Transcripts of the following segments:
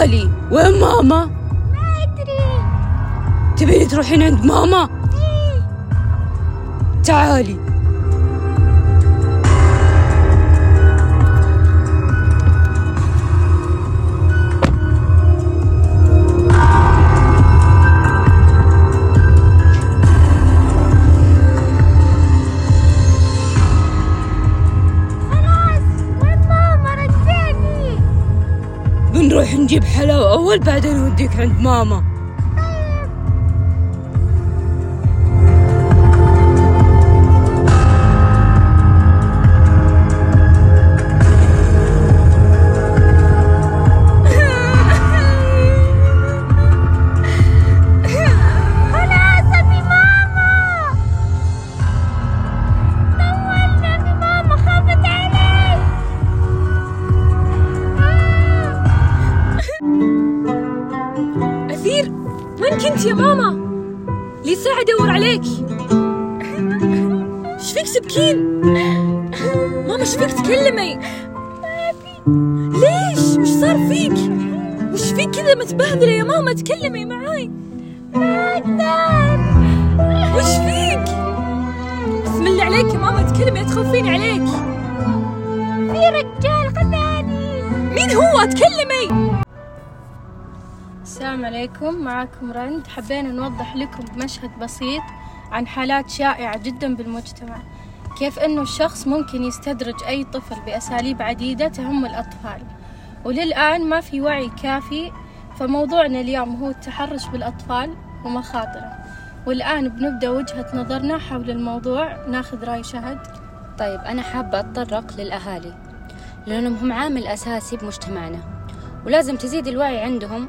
تعالي وين ماما؟ ما أدري. تبيني تروحين عند ماما؟ إيه. تعالي. بنروح نجيب حلاوة أول بعدين نوديك عند ماما. أدور عليك إيش فيك تبكين؟ ماما إيش فيك تكلمي؟ ليش؟ وش صار فيك؟ وش فيك كذا متبهدلة يا ماما تكلمي معاي وش فيك؟ بسم الله عليك يا ماما تكلمي تخوفين عليك في رجال خذاني مين هو تكلمي السلام عليكم. معكم رند. حبينا نوضح لكم بمشهد بسيط عن حالات شائعة جدا بالمجتمع. كيف أنه الشخص ممكن يستدرج أي طفل بأساليب عديدة تهم الأطفال. وللآن ما في وعي كافي فموضوعنا اليوم هو التحرش بالأطفال ومخاطره. والآن بنبدأ وجهة نظرنا حول الموضوع. ناخذ رأي شهد. طيب أنا حابة أتطرق للأهالي لأنهم هم عامل أساسي بمجتمعنا ولازم تزيد الوعي عندهم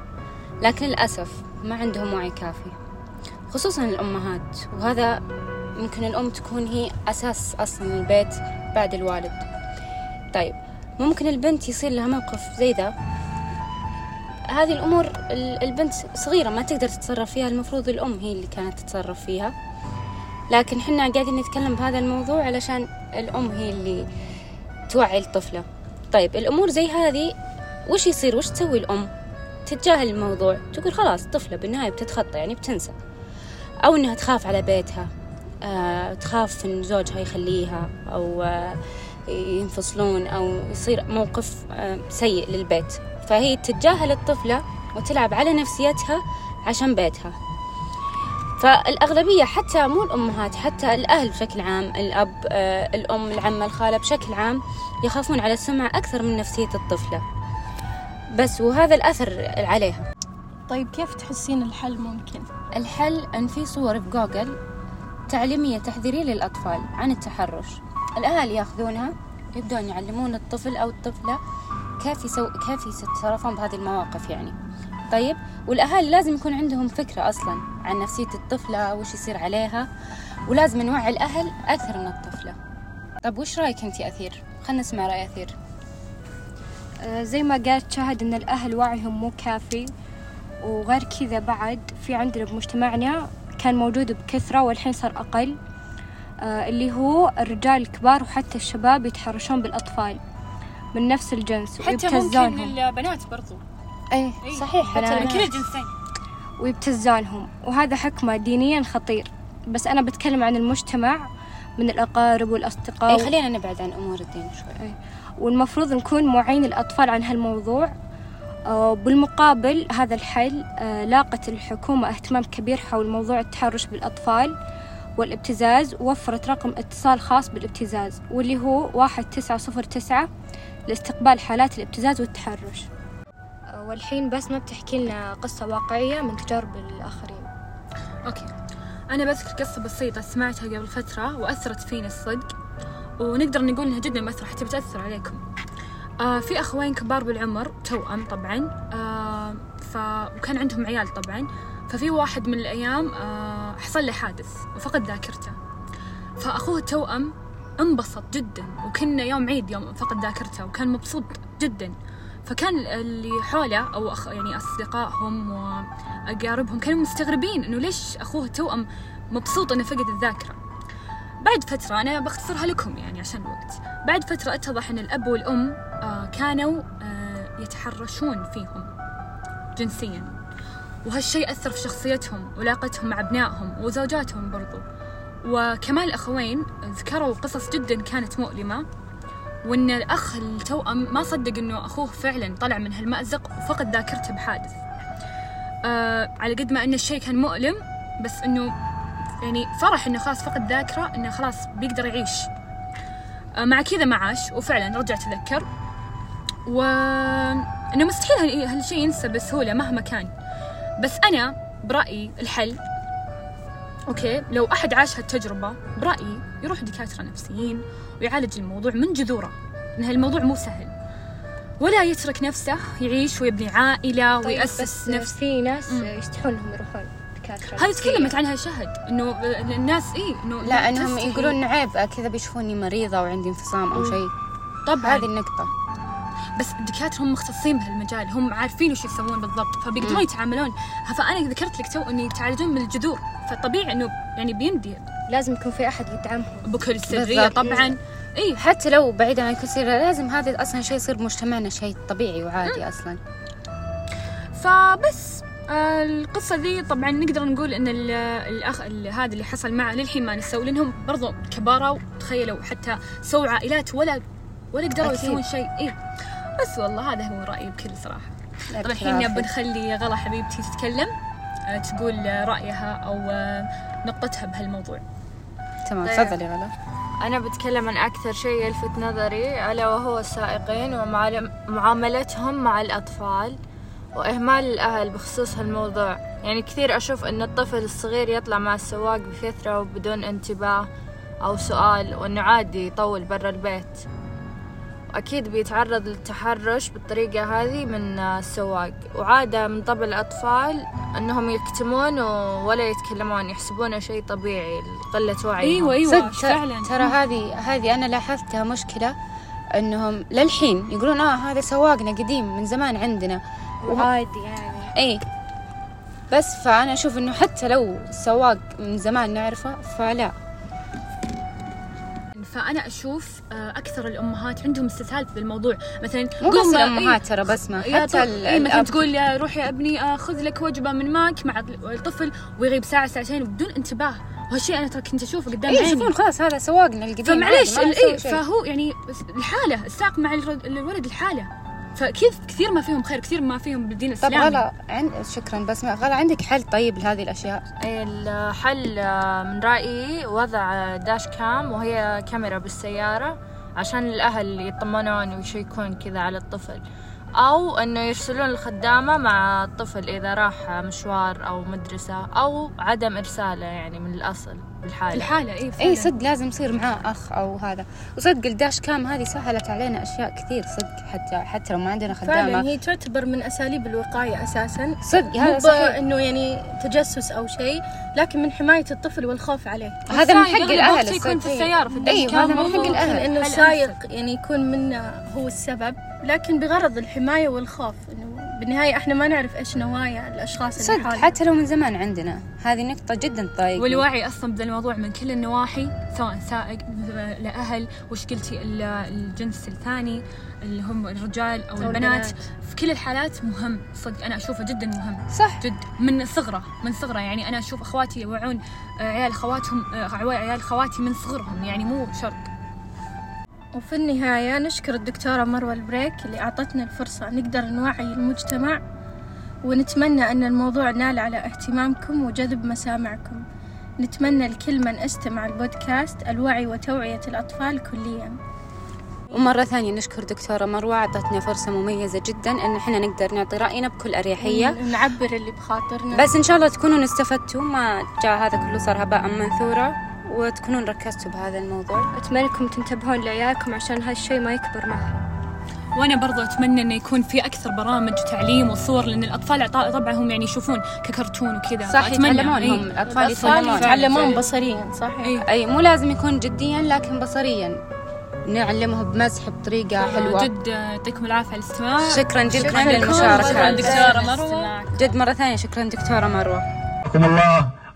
لكن للأسف ما عندهم وعي كافي خصوصا الأمهات وهذا ممكن الأم تكون هي أساس أصلا البيت بعد الوالد. طيب ممكن البنت يصير لها موقف زي ذا؟ هذه الأمور ال- البنت صغيرة ما تقدر تتصرف فيها المفروض الأم هي اللي كانت تتصرف فيها. لكن حنا قاعدين نتكلم بهذا الموضوع علشان الأم هي اللي توعي الطفلة. طيب الأمور زي هذه وش يصير؟ وش تسوي الأم؟ تتجاهل الموضوع. تقول خلاص طفلة بالنهاية بتتخطى يعني بتنسى. أو إنها تخاف على بيتها. آه تخاف إن زوجها يخليها أو آه ينفصلون أو يصير موقف آه سيء للبيت. فهي تتجاهل الطفلة وتلعب على نفسيتها عشان بيتها. فالأغلبية حتى مو الأمهات حتى الأهل بشكل عام الأب آه، الأم العمة الخالة بشكل عام يخافون على السمعة أكثر من نفسية الطفلة. بس وهذا الأثر عليها. طيب كيف تحسين الحل ممكن؟ الحل أن في صور في جوجل تعليمية تحذيرية للأطفال عن التحرش. الأهالي يأخذونها يبدون يعلمون الطفل أو الطفلة كيف يسو... كيف يتصرفون بهذه المواقف يعني. طيب والأهالي لازم يكون عندهم فكرة أصلا عن نفسية الطفلة وش يصير عليها ولازم نوعي الأهل أكثر من الطفلة. طب وش رأيك أنت أثير؟ خلنا نسمع رأي أثير. زي ما قالت شهد إن الأهل وعيهم مو كافي وغير كذا بعد في عندنا بمجتمعنا كان موجود بكثرة والحين صار أقل آه، اللي هو الرجال الكبار وحتى الشباب يتحرشون بالأطفال من نفس الجنس حتى ممكن البنات برضو. إيه إيه، صحيح. حتى. من كل الجنسين. ويبتزونهم وهذا حكمه دينيا خطير. بس أنا بتكلم عن المجتمع من الأقارب والأصدقاء أي خلينا نبعد عن أمور الدين شوي. والمفروض نكون موعين الأطفال عن هالموضوع. آه، بالمقابل هذا الحل آه، لاقت الحكومة اهتمام كبير حول موضوع التحرش بالأطفال والابتزاز ووفرت رقم اتصال خاص بالابتزاز واللي هو واحد تسعة صفر تسعة لاستقبال حالات الابتزاز والتحرش. آه، والحين بس ما بتحكي لنا قصة واقعية من تجارب الآخرين. أوكي. أنا بذكر قصة بسيطة سمعتها قبل فترة وأثرت فيني الصدق ونقدر نقول إنها جدا مؤثره حتى بتأثر عليكم. آه في أخوين كبار بالعمر توأم طبعا آه ف وكان عندهم عيال طبعا ففي واحد من الأيام آه حصل له حادث وفقد ذاكرته. فأخوه التوأم انبسط جدا وكنا يوم عيد يوم فقد ذاكرته وكان مبسوط جدا. فكان اللي حوله أو أخ يعني أصدقائهم وأقاربهم كانوا مستغربين إنه ليش أخوه التوأم مبسوط إنه فقد الذاكرة. بعد فترة أنا بختصرها لكم يعني عشان الوقت. بعد فترة اتضح أن الأب والأم آه كانوا آه يتحرشون فيهم جنسيا. وهالشيء أثر في شخصيتهم وعلاقتهم مع أبنائهم وزوجاتهم برضو. وكمان الأخوين ذكروا قصص جدا كانت مؤلمة. وإن الأخ التوأم ما صدق إنه أخوه فعلا طلع من هالمأزق وفقد ذاكرته بحادث. آه على قد ما إن الشيء كان مؤلم بس إنه يعني فرح إنه خلاص فقد ذاكرة إنه خلاص بيقدر يعيش. آه مع كذا ما عاش وفعلا رجع تذكر. و إنه مستحيل هال- هالشيء ينسى بسهولة مهما كان. بس أنا برأيي الحل أوكي لو أحد عاش هالتجربة برأيي يروح دكاترة نفسيين ويعالج الموضوع من جذوره إن هالموضوع مو سهل ولا يترك نفسه يعيش ويبني عائلة طيب ويأسس بس نفس في ناس مم. يستحون إنهم يروحون دكاترة هذه نفسية. تكلمت عنها شهد إنه الناس إيه إنه لا إنهم. يقولون عيب كذا بيشوفوني مريضة وعندي انفصام أو شيء طبعا هذه النقطة بس الدكاترة هم مختصين بهالمجال هم عارفين وش يسوون بالضبط فبيقدرون. يتعاملون. فأنا ذكرت لك تو إني يتعالجون من الجذور فطبيعي إنه يعني بيمدي. لازم يكون في أحد يدعمهم. بكل بالضبط. طبعا. إيه. حتى لو بعيدا عن الكثير لازم هذا أصلا شيء يصير بمجتمعنا شيء طبيعي وعادي أصلا. فبس آه، القصة ذي طبعا نقدر نقول إن ال- الأخ ال- هذا اللي حصل معه للحين ما نسوا لأنهم برضو كبارة وتخيلوا حتى سووا عائلات ولا ولا قدروا. يسوون شيء. إيه. بس والله هذا هو رأيي بكل صراحة. طبعا الحين العافية. بنخلي غلا حبيبتي تتكلم آه، تقول رأيها أو آه، نقطتها بهالموضوع. تمام طيب. تفضلي غلا. أنا بتكلم عن أكثر شيء يلفت نظري ألا وهو السائقين ومعاملتهم مع الأطفال وإهمال الأهل بخصوص هالموضوع. يعني كثير أشوف أن الطفل الصغير يطلع مع السواق بفترة وبدون انتباه أو سؤال وأنه عادي يطول برا البيت. أكيد بيتعرض للتحرش بالطريقة هذه من السواق. وعادة من طبع الأطفال أنهم يكتمون ولا يتكلمون يحسبونه شيء طبيعي لقلة وعيهم. أيوه أيوه صدق فعلا؟ ترى هذه هذه أنا لاحظتها مشكلة أنهم للحين يقولون آه هذا سواقنا قديم من زمان عندنا. وعادي يعني. اي بس فأنا أشوف إنه حتى لو السواق من زمان نعرفه فلا. فأنا أشوف آه، أكثر الأمهات عندهم استسهال في الموضوع. مثلا مو بس الأمهات إيه، ترى بسمة يا حتى إيه مثلا تقول يا روح يا أبني آه، خذ لك وجبة من ماك مع الطفل ويغيب ساعة ساعتين بدون انتباه. وهالشيء أنا ترى كنت أشوفه قدام اي عيني. يشوفون خلاص هذا سواقنا القديم فمعليش إيه. فهو يعني الحالة الساق مع الولد الحالة. فكيف كثير ما فيهم خير كثير ما فيهم بالدين طب الإسلامي. غلا عند شكرا بسمة غلا عندك حل طيب لهذه الأشياء؟ الحل آه، من رأيي وضع داش كام وهي كاميرا بالسيارة عشان الأهل يطمنون ويشيكون كذا على الطفل. أو أنه يرسلون الخدامة مع الطفل إذا راح مشوار أو مدرسة أو عدم إرساله يعني من الأصل بالحالة. الحاله اي فعلاً. اي صدق لازم يصير معاه أخ أو هذا. وصدق الداش كام هذه سهلت علينا أشياء كثير صدق حتى حتى لو ما عندنا فعلا خدامه هي تعتبر من أساليب الوقاية أساسا. صدق مو هذا صحيح. إنه يعني تجسس أو شيء لكن من حماية الطفل والخوف عليه. هذا من حق الأهل وقته يكون في الصدق. السيارة في الدش أيوه كام هذا من حق إنه حل السائق يعني يكون منه هو السبب. لكن بغرض الحماية والخوف إنه بالنهاية إحنا ما نعرف إيش نوايا الأشخاص اللي صدق حتى لو من زمان عندنا. هذه نقطة جدا تضايقني والوعي أصلا بذا الموضوع من كل النواحي سواء سائق لأهل وش قلتي ال- الجنس الثاني اللي هم الرجال أو, أو البنات. البنات. في كل الحالات مهم. صدق أنا أشوفه جدا مهم. صح. جد من صغره من صغره. يعني أنا أشوف أخواتي يوعون آه، عيال خواتهم آه، عيال خواتي من صغرهم. يعني مو شرط. وفي النهاية نشكر الدكتورة مروة البريك اللي أعطتنا الفرصة نقدر نوعي المجتمع ونتمنى أن الموضوع نال على اهتمامكم وجذب مسامعكم. نتمنى لكل من استمع البودكاست الوعي وتوعية الأطفال كليا. ومرة ثانية نشكر دكتورة مروة أعطتنا فرصة مميزة جدا إن إحنا نقدر نعطي رأينا بكل أريحية. نعبر اللي بخاطرنا. بس إن شاء الله تكونوا استفدتوا ما جاء هذا كله صار هباء منثورا وتكونون ركزتوا بهذا الموضوع. أتمنى إنكم تنتبهون لعيالكم عشان هالشيء ما يكبر معهم وأنا برضو أتمنى إنه يكون في أكثر برامج وتعليم وصور لأن الأطفال طبعا هم يعني يشوفون ككرتون وكذا. صح فأتمنى، يتعلمون إيه. هم الأطفال يتعلمون. يتعلمون بصريا صحيح. إيه. أي مو لازم يكون جديا لكن بصريا. نعلمهم بمزح بطريقة حلوة. جد يعطيكم العافية على الاستماع. شكرا جدا. شكرا للمشاركة دكتورة مروة. جد مرة ثانية. شكرا دكتورة مروة. حياكم الله.